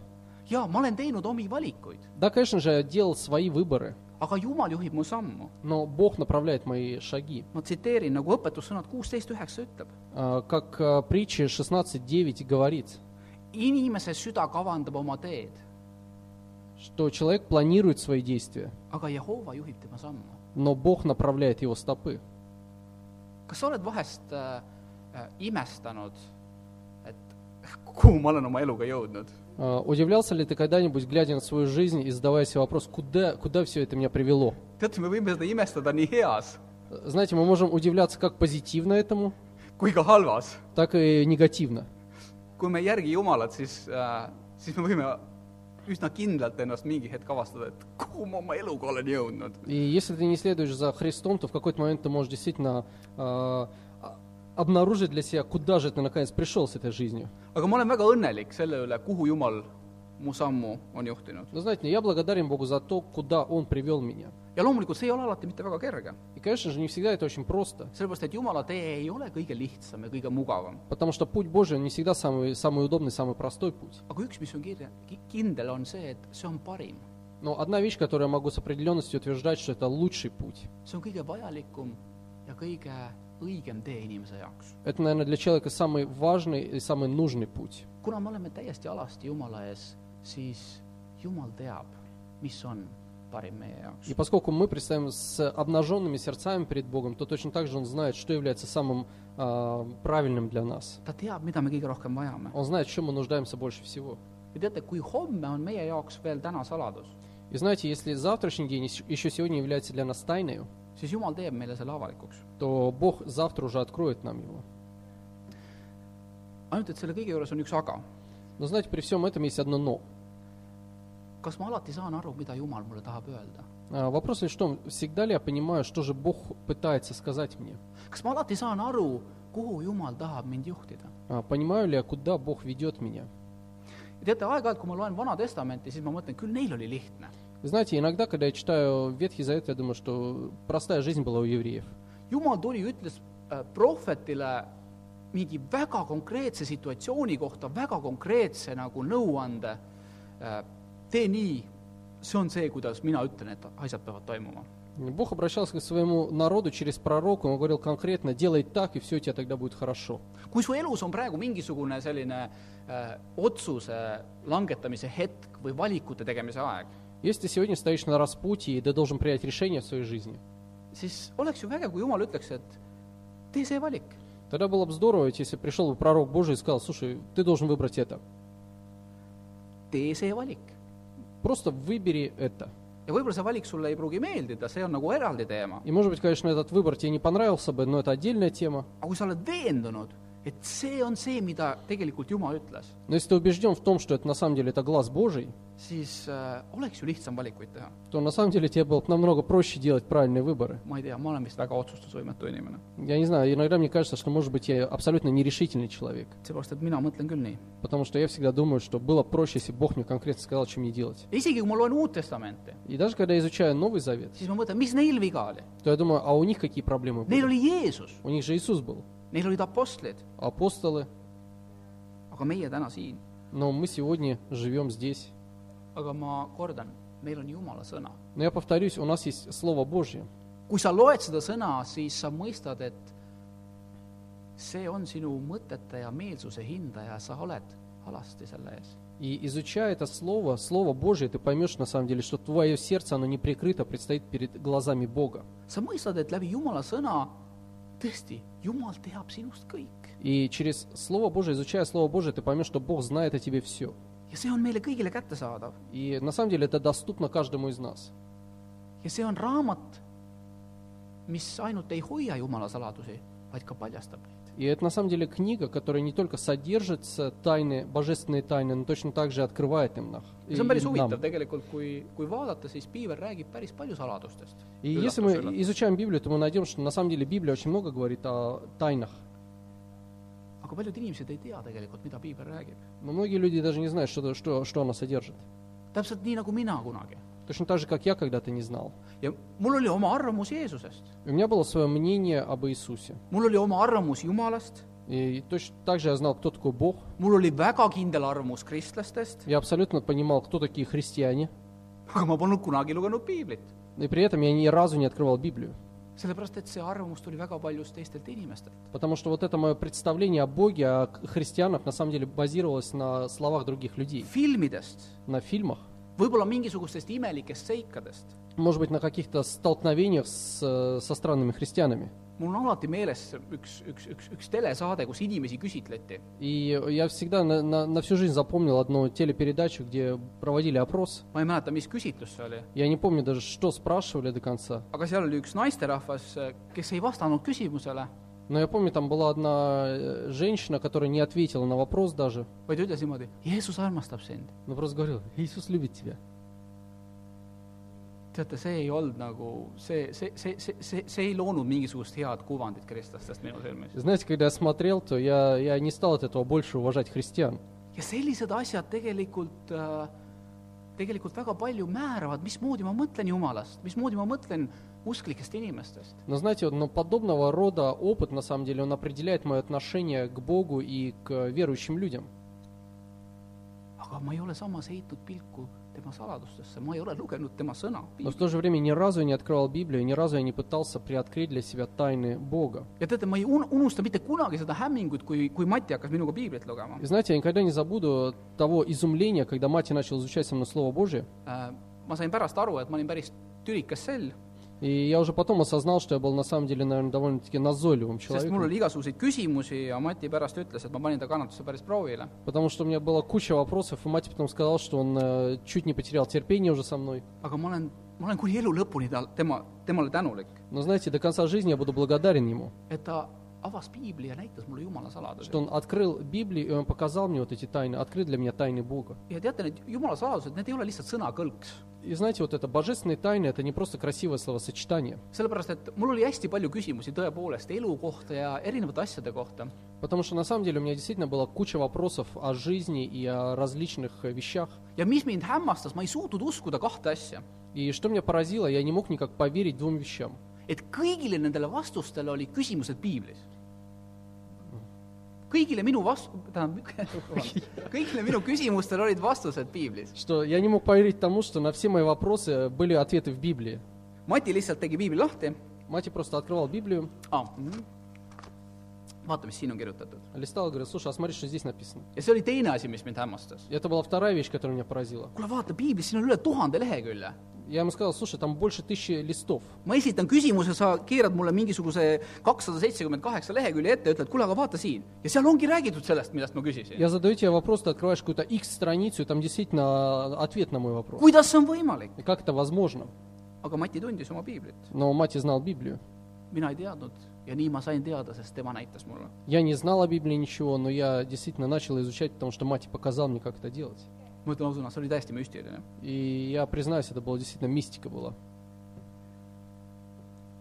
jaa, ma olen teinud omi valikuid, Да, конечно же, я делал свои выборы, aga Jumal juhib mu sammu. но Бог направляет мои шаги. ma tsiteerin, nagu õpetussõnad kuusteist üheksa ütleb. А, Как а, притча 16.9 говорит, inimese süda kavandab oma teed, что человек планирует свои действия, aga Jehova juhib tema sammu. но Бог направляет его стопы. kas sa oled vahest äh, äh, imestanud, et kuhu ma olen oma eluga jõudnud? А, Удивлялся ли ты когда-нибудь, глядя на свою жизнь и задавая себе вопрос, куда, куда все это меня привело? heas Знаете, мы можем удивляться как позитивно этому, так и негативно. kui me ei järgi Jumalat, siis äh,, siis me võime üsna kindlalt ennast mingi hetk avastada, et kuhu ma oma eluga olen jõudnud. И если ты не следуешь за Христом, то в какой-то момент ты обнаружить для себя, куда же ты наконец пришел с этой жизнью. aga ma olen väga õnnelik selle üle, kuhu Jumal mu sammu on juhtinud. Но знаете, я благодарен Богу за то, куда Он привел меня. ja loomulikult see ei ole alati mitte väga kerge, И, конечно же, не всегда это очень просто, sellepärast et Jumala tee ei ole kõige lihtsam ja kõige mugavam. потому что путь Божий он не всегда самый, самый удобный, самый простой путь. aga üks, mis on kirja, kindel, on see, et see on parim. Но одна вещь, которую я могу с определенностью утверждать, что это лучший путь. see on kõige vajalikum ja kõige õigem tee inimese jaoks. Это, наверное, для человека самый важный и самый нужный путь. kuna me oleme täiesti alasti Jumala ees, siis Jumal teab, mis on parim meie jaoks И. поскольку мы предстоим с обнаженными сердцами перед Богом, то точно так же Он знает, что является самым а, правильным для нас. ta teab, mida me kõige rohkem vajame. Он знает, в чем мы нуждаемся больше всего. ja teate, kui homme on meie jaoks veel täna saladus, И знаете, если завтрашний день ещ- еще сегодня является для нас тайной, siis Jumal teeb meile selle avalikuks . то Бог завтра уже откроет нам его. ainult , et selle kõige juures on üks aga . Но знаете, при всем этом есть одно «но». kas ma alati saan aru , mida Jumal mulle tahab öelda ? А, Вопрос лишь в том, всегда ли я понимаю, что же Бог пытается сказать мне? kas ma alati saan aru , kuhu Jumal tahab mind juhtida ? А, Понимаю ли я, куда Бог ведет меня? ja teate , aeg-ajalt , kui ma loen Vana Testamenti , siis ma mõtlen , küll neil oli lihtne . Вы Знаете, иногда, когда я читаю Ветхий Завет, я думаю, что простая жизнь была у евреев. Jumal tuli , ütles äh, prohvetile mingi väga konkreetse situatsiooni kohta väga konkreetse nagu nõuande äh, , tee nii , see on see , kuidas mina ütlen , et asjad peavad toimuma . Бог обращался к своему народу через пророка, он говорил конкретно, делай так, и все у тебя тогда будет хорошо. kui su elus on praegu mingisugune selline äh, otsuse langetamise hetk või valikute tegemise aeg , Если ты сегодня стоишь на распутье, и ты должен принять решение в своей жизни, siis oleks ju vägev, kui Jumal ütleks, et tee see valik. тогда было бы здорово, ведь если пришел бы пророк Божий и сказал, слушай, ты должен выбрать это. tee see valik. Просто выбери это. ja võib-olla see valik sulle ei pruugi meeldida, see on nagu eraldi teema. И, может быть, конечно, этот выбор тебе не понравился бы, но это отдельная тема. aga kui sa oled veendunud, et see on see, mida tegelikult Jumal ütles, Но если ты убежден в том, что это на самом деле это глаз Божий, siis äh, oleks ju lihtsam valikuid teha. то на самом деле тебе было бы намного проще делать правильные выборы. ma ei tea, ma olen vist väga otsustusvõimetu inimene. Я не знаю, иногда мне кажется, что, может быть, я абсолютно нерешительный человек. seepärast, et mina mõtlen küll nii. Потому что я всегда думаю, что было проще, если Бог мне конкретно сказал, что мне делать. isegi, kui ma loen Uut Testamenti, И даже когда я изучаю Новый Завет, siis ma mõtlen, mis neil viga oli. то я думаю, а у них какие проблемы Neil были? oli Jeesus, У них же Иисус был, neil olid apostlid, апостолы, aga meie täna siin. но мы сегодня живем здесь. aga ma kordan, meil on Jumala sõna. Но я повторюсь, у нас есть Слово Божье. kui sa loed seda sõna, siis sa mõistad, et see on sinu mõtete ja meelsuse hindaja, sa oled alasti selle ees. И изучая это Слово, Слово Божье, ты поймешь на самом деле, что твое сердце, оно не прикрыто, предстоит перед глазами Бога. sa mõistad, et läbi Jumala sõna tõesti , Jumal teab sinust kõik . И через Слово Божие, изучая Слово Божие, ты поймешь, что Бог знает о тебе все. ja see on meile kõigile kättesaadav И на самом деле это доступно каждому из нас. ja see on raamat , mis ainult ei hoia Jumala saladusi , vaid ka paljastab neid . И это на самом деле книга, которая не только содержит тайны, божественные тайны, но точно так же открывает им их. ja see on päris huvitav tegelikult, kui, kui vaadata, siis piiber räägib päris palju saladustest. И если мы изучаем Библию, то мы найдем, что на самом деле Библия очень много говорит о тайнах. aga paljud inimesed ei tea tegelikult, mida piibel räägib. Но многие люди даже не знают, что, что, что она содержит. täpselt nii, nagu mina kunagi. Точно так же, как я когда-то не знал. ja mul oli oma arvamus Jeesusest, И у меня было свое мнение об Иисусе. mul oli oma arvamus Jumalast, И точно так же я знал, кто такой Бог. mul oli väga kindel arvamus kristlastest, Я абсолютно понимал, кто такие христиане. aga ma polnud kunagi lugenud piiblit. И при этом я ни разу не открывал Библию. sellepärast, et see arvamus tuli väga paljust teistelt inimestelt. Потому что вот это мое представление о Боге, о к- христианах, на самом деле базировалось на словах других людей, filmidest, на фильмах, võib-olla mingisugustest imelikest seikadest . может быть, на каких-то столкновениях с, э, со странными христианами. mul on alati meeles üks , üks , üks , üks telesaade , kus inimesi küsitleti . И я всегда на, на- на всю жизнь запомнил одну телепередачу, где проводили опрос. ma ei mäleta , mis küsitlus see oli , Я не помню даже, что спрашивали до конца. aga seal oli üks naisterahvas , kes ei vastanud küsimusele , Но я помню, там была одна э, женщина, которая не ответила на вопрос даже, vaid ütles niimoodi, Jeesus armastab sind. но просто говорила, Иисус любит тебя. teate, see ei olnud nagu, see, see, see, see, see, see ei loonud mingisugust head kuvandit kristlastest minu silmis. Ja sellised asjad tegelikult äh,, tegelikult väga palju määravad, mismoodi ma mõtlen Jumalast, mismoodi ma mõtlen usklikest inimestest. Знаете, но подобного рода опыт, на самом деле, он определяет мое отношение к Богу и к верующим людям. aga aga ma ei ole samas heitnud pilku tema saladustesse, ma ei ole lugenud tema sõna. Но в то же время ни разу я не открывал Библию, ни разу я не пытался приоткрыть для себя тайны Бога. ja teate, ma ei un- unusta mitte kunagi seda hämmingut, kui, kui Mati hakkas minuga piiblit lugema И знаете, я никогда не забуду того изумления, когда мать начал изучать со мной Слово Божие. äh,. ma sain pärast aru, et ma olin päris tülikas sell, И я уже потом осознал, что я был на самом деле, наверное, довольно-таки назойливым sest mul человеком. oli igasuguseid küsimusi ja Mati pärast ütles, et ma panin ta kannatuse päris proovile. Потому что у меня была куча вопросов, и мать потом сказала, что он э, чуть не потерял терпение уже со мной. aga ma olen, ma olen kuni elu lõpuni tal, tema, temale tänulik, Но знаете, до конца жизни я буду благодарен ему, et ta что он открыл Библию, и он показал мне вот эти тайны, открыл для меня тайны Бога. И знаете, вот это божественные тайны, это не просто красивое словосочетание. Потому что на самом деле у меня действительно была куча вопросов о жизни и о различных э, вещах. И что меня поразило, я не мог никак поверить двум вещам. et kõigile nendele vastustele olid küsimused piiblis. kõigile minu vast- , tähendab , kõigile minu küsimustele olid vastused piiblis . Что я не мог поверить тому, что на все мои вопросы были ответы в Библии. Mati lihtsalt tegi piibli lahti Мать просто открывал Библию, ah, . vaata , mis siin on kirjutatud . листал и говорил, слушай, а смотри, что здесь написано. ja see oli teine asi , mis mind hämmastas . И это была вторая вещь, которая меня поразила. kuule , vaata piiblis , siin on üle tuhande lehekülje . Я ему сказал, слушай, там больше тысячи листов. ma esitan küsimuse , sa keerad mulle mingisuguse kakssada seitsekümmend kaheksa lehekülje ette , ütled , kuule , aga vaata siin . ja seal ongi räägitud sellest , millest ma küsisin . Я задаю тебе вопрос, ты открываешь какую-то X-страницу, и там действительно ответ на мой вопрос. kuidas see on võimalik ? И как это возможно? aga Mati tundis oma piiblit . Но мать и знал Библию. mina ei teadnud ja nii ma sain teada , sest tema näitas mulle . Я не знал о Библии ничего, но я действительно начал изучать, потому что мать показал мне, как это делать. ma ütlen ausõna , see oli täiesti müstiline . И я признаюсь, это была действительно мистика была.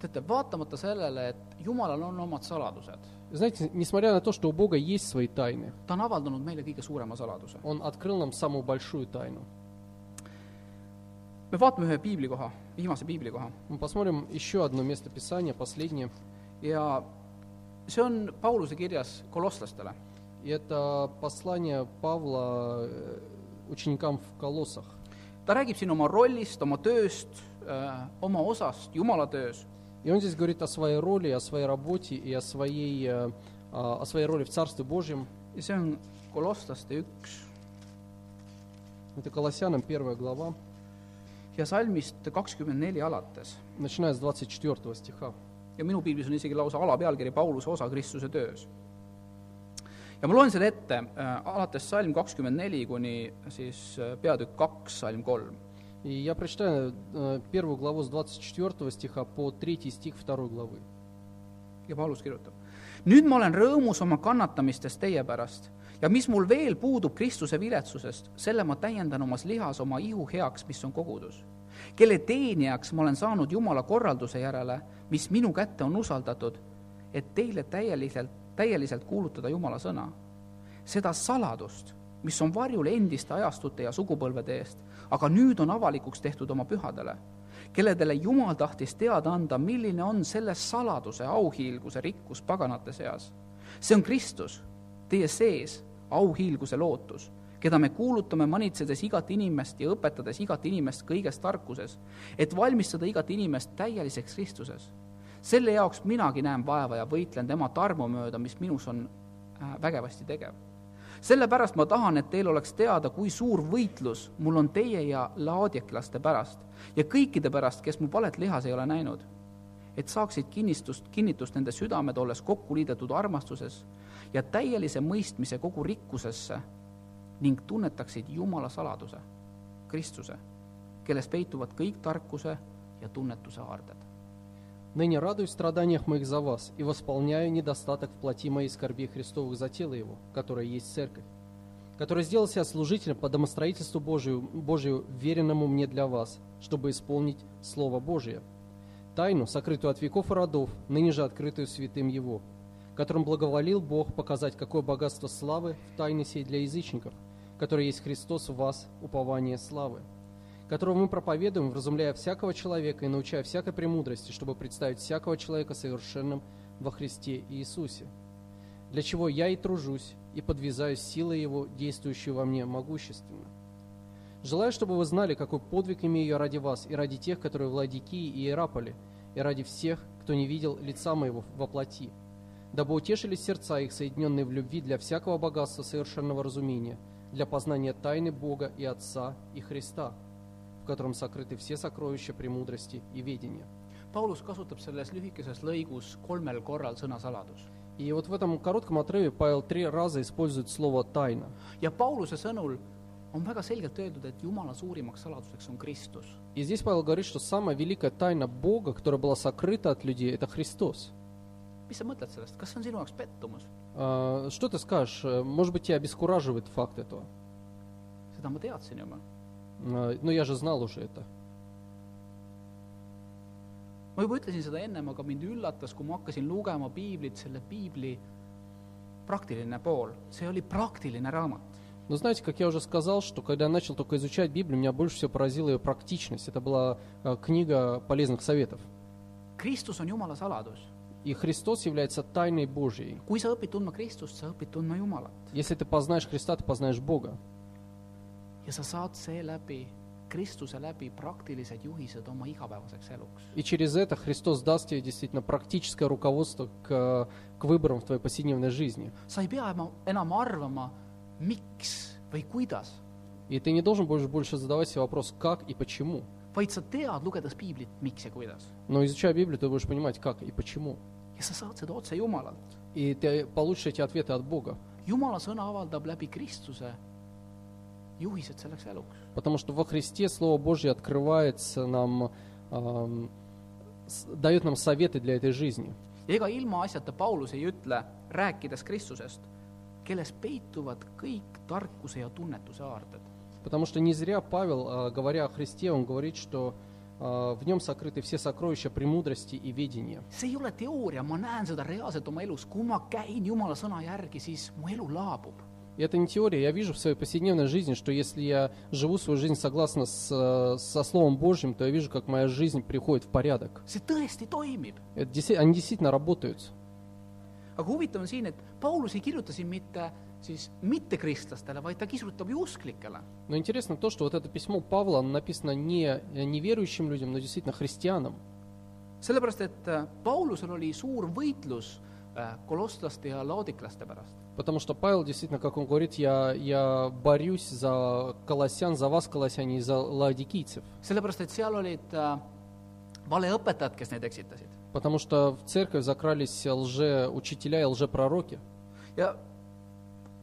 teate , vaatamata sellele , et Jumalal on omad saladused , Знаете, несмотря на то, что у Бога есть свои тайны, ta on avaldanud meile kõige suurema saladuse . Он открыл нам самую большую тайну. me vaatame ühe piiblikoha , viimase piiblikoha Мы посмотрим еще одно место Писания, последнее. ja see on Pauluse kirjas kolosslastele . И это послание Павла э, ученикам в Колоссах. ta räägib siin oma rollist , oma tööst , oma osast Jumala töös И он здесь говорит о своей роли, о своей работе и о своей, э, о своей роли в Царстве Божьем. ja see on kolosslaste üks Это Колоссянам первая глава, ja salmist kakskümmend neli alates . начиная с 24 стиха. ja minu piiblis on isegi lausa alapealkiri Pauluse osa Kristuse töös . ja ma loen selle ette äh, alates salm kakskümmend neli kuni siis äh, peatükk kaks , salm kolm . И я прочитаю э, первую главу с 24 стиха по третий стих второй главы. ja Paulus kirjutab . nüüd ma olen rõõmus oma kannatamistes teie pärast ja mis mul veel puudub Kristuse viletsusest , selle ma täiendan omas lihas oma ihu heaks , mis on kogudus . kelle teenijaks ma olen saanud Jumala korralduse järele , mis minu kätte on usaldatud , et teile täieliselt , täieliselt kuulutada Jumala sõna. seda saladust, mis on varjul endiste ajastute ja sugupõlvede eest, aga nüüd on avalikuks tehtud oma pühadele kelledele Jumal tahtis teada anda, milline on selle saladuse auhiilguse rikkus paganate seas. see on Kristus, teie sees auhiilguse lootus, keda me kuulutame manitsedes igat inimest ja õpetades igat inimest kõiges tarkuses, et valmistada igat inimest täieliseks Kristuses. Selle jaoks minagi näen vaeva ja võitlen tema tarmu mööda, mis minus on äh, vägevasti tegev sellepärast ma tahan, et teil oleks teada, kui suur võitlus mul on teie ja laodiaklaste pärast ja kõikide pärast, kes mu palet lihas ei ole näinud. et saaksid kinnistust, kinnitust nende südamed, olles kokku liidetud armastuses ja täielise mõistmise kogu rikkusesse ning tunnetaksid Jumala saladuse, Kristuse, kelles peituvad kõik tarkuse ja tunnetuse haarded. Ныне радуюсь в страданиях моих за вас и восполняю недостаток в плоти моей скорби Христовых за тело его, которое есть церковь, который сделал себя служителем по домостроительству Божию, Божию, веренному мне для вас, чтобы исполнить Слово Божие, тайну, сокрытую от веков и родов, ныне же открытую святым Его, которым благоволил Бог показать, какое богатство славы в тайне сей для язычников, который есть Христос в вас, упование славы которого мы проповедуем, вразумляя всякого человека и научая всякой премудрости, чтобы представить всякого человека совершенным во Христе Иисусе. Для чего я и тружусь, и подвязаюсь силой Его, действующей во мне могущественно. Желаю, чтобы вы знали, какой подвиг имею я ради вас и ради тех, которые в Ладикии и Иераполе, и ради всех, кто не видел лица моего во плоти, дабы утешились сердца их, соединенные в любви для всякого богатства совершенного разумения, для познания тайны Бога и Отца и Христа, в котором сокрыты все сокровища премудрости и ведения. Paulus kasutab selles lühikeses lõigus kolmel korral sõna saladus. И вот в этом коротком отрыве Павел три раза использует слово «тайна». ja Pauluse sõnul on väga selgelt öeldud, et Jumala suurimaks saladuseks on Kristus. И здесь Павел говорит, что самая великая тайна Бога, которая была сокрыта от людей, это Христос. mis sa mõtled sellest, kas see on sinu jaoks pettumus? А, Что ты скажешь? Может быть, тебя обескураживает факт этого? seda ma teadsin juba. А, Но я же знал уже это. ma juba ütlesin seda ennem, aga mind üllatas, kui ma hakkasin lugema piiblit, selle piibli praktiline pool, see oli praktiline raamat. Но знаете, как я уже сказал, что когда я начал только изучать Библию, меня больше всего поразила ее практичность. Это была э, книга полезных советов. Kristus on Jumala saladus. И Христос является тайной Божьей. kui sa õpid tundma Kristust, sa õpid tundma Jumalat Если ты познаешь Христа, ты познаешь Бога. Ja sa saad seeläbi, Kristuse läbi praktilised juhised oma igapäevaseks eluks. И через это Христос даст тебе действительно практическое руководство к, к выборам в твоей повседневной жизни. sa ei pea enam arvama, miks või kuidas, И ты не должен больше, больше задавать себе вопрос, как и почему. vaid sa tead, lugedes piiblit, miks ja kuidas. Но изучая Библию, ты будешь понимать, как и почему. ja sa saad seda otse Jumalalt. И ты получишь эти ответы от Бога. Jumala sõna avaldab läbi Kristuse. Потому что во Христе Слово Божье открывается нам, ам, с- дает нам советы для этой жизни. ja ega ilmaasjata Paulus ei ütle, rääkides Kristusest, kelles peituvad kõik tarkuse ja tunnetuse aarded. Потому что не зря Павел, а, говоря о Христе, он говорит, что а, в нем сокрыты все сокровища премудрости и ведения. see ei ole teooria, ma näen seda reaalselt oma elus, kui ma käin Jumala sõna järgi, siis mu elu laabub. И это не теория. Я вижу в своей повседневной жизни, что если я живу свою жизнь согласно с, э, со Словом Божьим, то я вижу, как моя жизнь приходит в порядок. Это они действительно работают. aga huvitav on siin, et Paulus ei kirjuta siin mitte siis mittekristlastele, vaid ta kirjutab ju usklikele. Но интересно то, что вот это письмо Павла написано не неверующим людям, но действительно христианам. sellepärast, et Paulusel oli suur võitlus kolostlaste ja laodiklaste pärast. Потому что Павел действительно, как он говорит, я, я борюсь за колосян, за вас, колосяне, и за ладикийцев. sellepärast, et seal olid äh, valeõpetajad, kes neid eksitasid. Потому что в церковь закрались лжеучителя и лжепророки. ja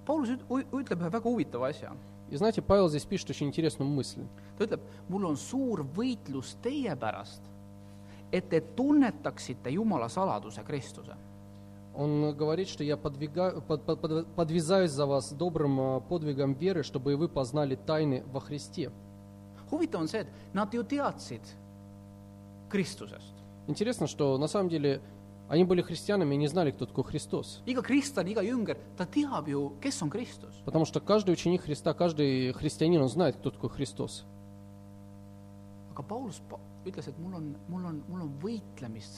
Paulus ütleb ühe väga huvitava asja. И знаете, Павел здесь пишет очень интересную мысль. ta ütleb, mul on suur võitlus teie pärast, et te tunnetaksite Jumala saladuse Kristuse. Он говорит, что я подвига- под- под- под- подвязаюсь за вас добрым э, подвигом веры, чтобы и вы познали тайны во Христе. huvitav on see, et nad ju teadsid Kristusest. Интересно, что на самом деле они были христианами и не знали, кто такой Христос. iga kristlane, iga jünger, ta teab ju, kes on Kristus. Потому что каждый ученик Христа, каждый христианин, он знает, кто такой Христос. aga Paulus pa- ütles, et mul on, mul on, mul on võitlemist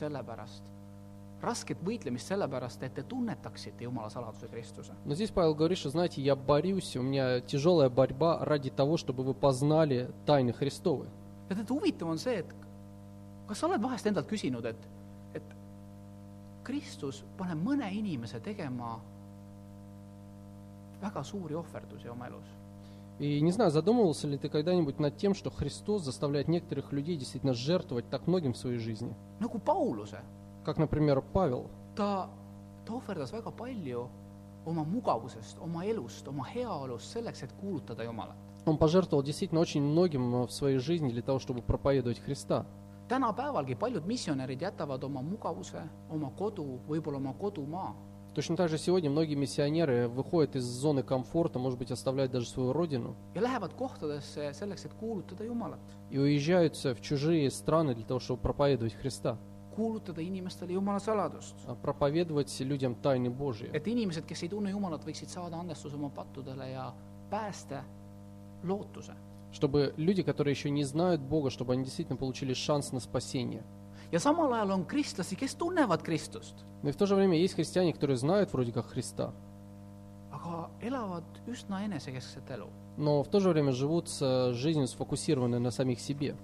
rasket võitlemist selle pärast, et te tunnetaksite Jumala saladuse Kristuse. Но здесь Павел говорит, что, знаете, я борюсь, у меня тяжелая борьба ради того, чтобы вы познали тайны Христовы. ja tead, huvitav on see, et kas sa oled vahest endalt küsinud, et, et Kristus paneb mõne inimese tegema väga suuri ohverdusi oma elus. И не знаю, задумывался ли ты когда-нибудь над тем, что Христос заставляет некоторых людей действительно жертвовать так многим в своей жизни? nagu Pauluse, Как, например, Павел. ta, ta ohverdas väga palju oma mugavusest, oma elust, oma heaolust selleks, et kuulutada Jumalat. Он пожертвовал действительно очень многим в своей жизни для того, чтобы проповедовать Христа. tänapäevalgi paljud missionärid jätavad oma mugavuse, oma kodu, võib-olla oma kodumaa Точно так же сегодня многие миссионеры выходят из зоны комфорта, может быть, оставляют даже свою родину ja lähevad kohtadesse selleks, et kuulutada Jumalat, и уезжают в чужие страны для того, чтобы проповедовать Христа, kuulutada inimestele Jumala saladust. а et inimesed, kes ei tunne Jumalat, võiksid saada andestuse oma pattudele ja pääste, lootuse. Чтобы люди, которые еще не знают Бога, чтобы они действительно получили шанс на спасение. ja samal ajal on kristlasi, kes tunnevad Kristust, и в то же время есть христиане, которые знают вроде как Христа, aga elavad üsna enesekeskset elu. но в то же время живут с э, жизнью сфокусированной на самих себе.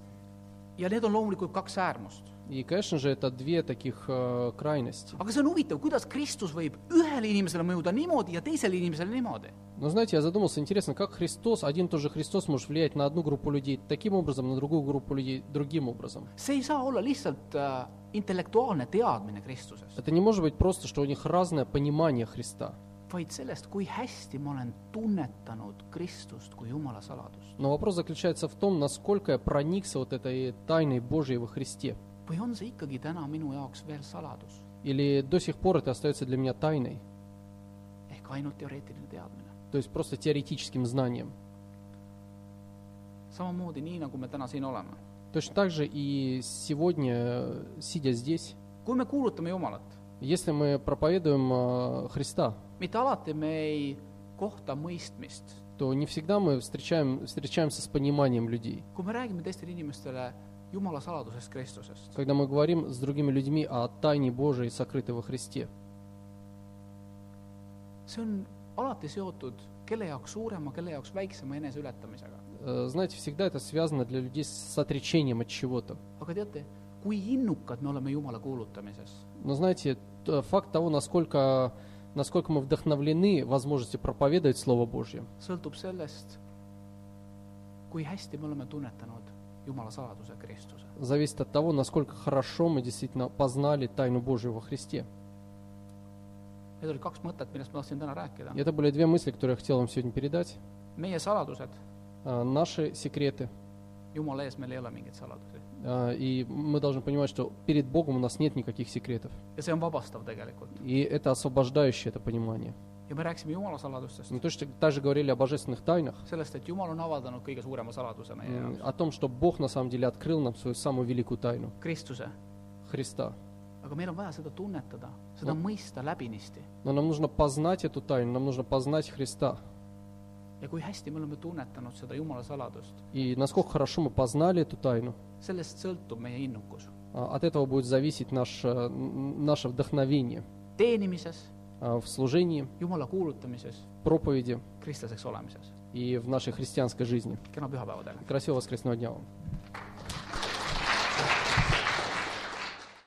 ja need on loomulikult kaks äärmust. И, конечно же, это две таких э, крайности. aga see on huvitav, kuidas Kristus võib ühele inimesele mõjuda niimoodi ja teisele inimesele niimoodi. Но знаете, я задумался, интересно, как Христос, один и тот же Христос может влиять на одну группу людей таким образом, на другую группу людей другим образом. see ei saa olla lihtsalt äh, intellektuaalne teadmine Kristusest, Это не может быть просто, что у них разное понимание Христа, vaid sellest, kui hästi ma olen tunnetanud Kristust kui Jumala saladust. но вопрос заключается в том, насколько я проникся вот этой тайной Божьей во Христе. Või on see ikkagi täna minu jaoks veel saladus Или до сих пор это остается для меня тайной, ehk ainult teoreetiline teadmine. то есть просто теоретическим знанием. samamoodi nii, nagu me täna siin oleme. Точно так же и сегодня, э, сидя здесь, kui me kuulutame Jumalat, если мы проповедуем э, Христа, mitte alati me ei kohta mõistmist. то не всегда мы встречаем, встречаемся с пониманием людей. kui me räägime teistele inimestele Jumala saladusest Kristusest, Когда мы говорим с другими людьми о тайне Божией, сокрытой во Христе, see on alati seotud kelle jaoks suurema, kelle jaoks väiksema eneseületamisega. э, знаете, всегда это связано для людей с отречением от чего-то. aga teate, kui innukad me oleme Jumala kuulutamises, Но знаете, факт того, насколько, насколько мы вдохновлены возможностью проповедовать Слово Божье, sõltub sellest, kui hästi me oleme tunnetanud Jumala saladuse Kristuse. зависит от того, насколько хорошо мы действительно познали тайну Божию во Христе. Need olid kaks mõtet, millest ma tahtsin täna rääkida И. это были две мысли, которые я хотел вам сегодня передать. meie saladused, А, Наши секреты. Jumala ees meil ei ole mingeid saladusi. А, И мы должны понимать, что перед Богом у нас нет никаких секретов. ja see on vabastav tegelikult. И это освобождающее это понимание. Ja me rääkisime Jumala saladustest Мы точно так же говорили о божественных тайнах, sellest, et Jumal on avaldanud kõige suurema saladuse meie jaoks, о том, что Бог на самом деле открыл нам свою самую великую тайну Kristuse. Христа. aga meil on vaja seda tunnetada, seda No. mõista läbinisti. Но нам нужно познать эту тайну, нам нужно познать Христа. ja kui hästi me oleme tunnetanud seda Jumala saladust, И насколько хорошо мы познали эту тайну, sellest sõltub meie innukus. а, от этого будет зависеть наше, н- наше вдохновение teenimises, в служении, Jumala kuulutamises, проповеди kristlaseks olemises. и в нашей христианской жизни. Красивого воскресного дня вам!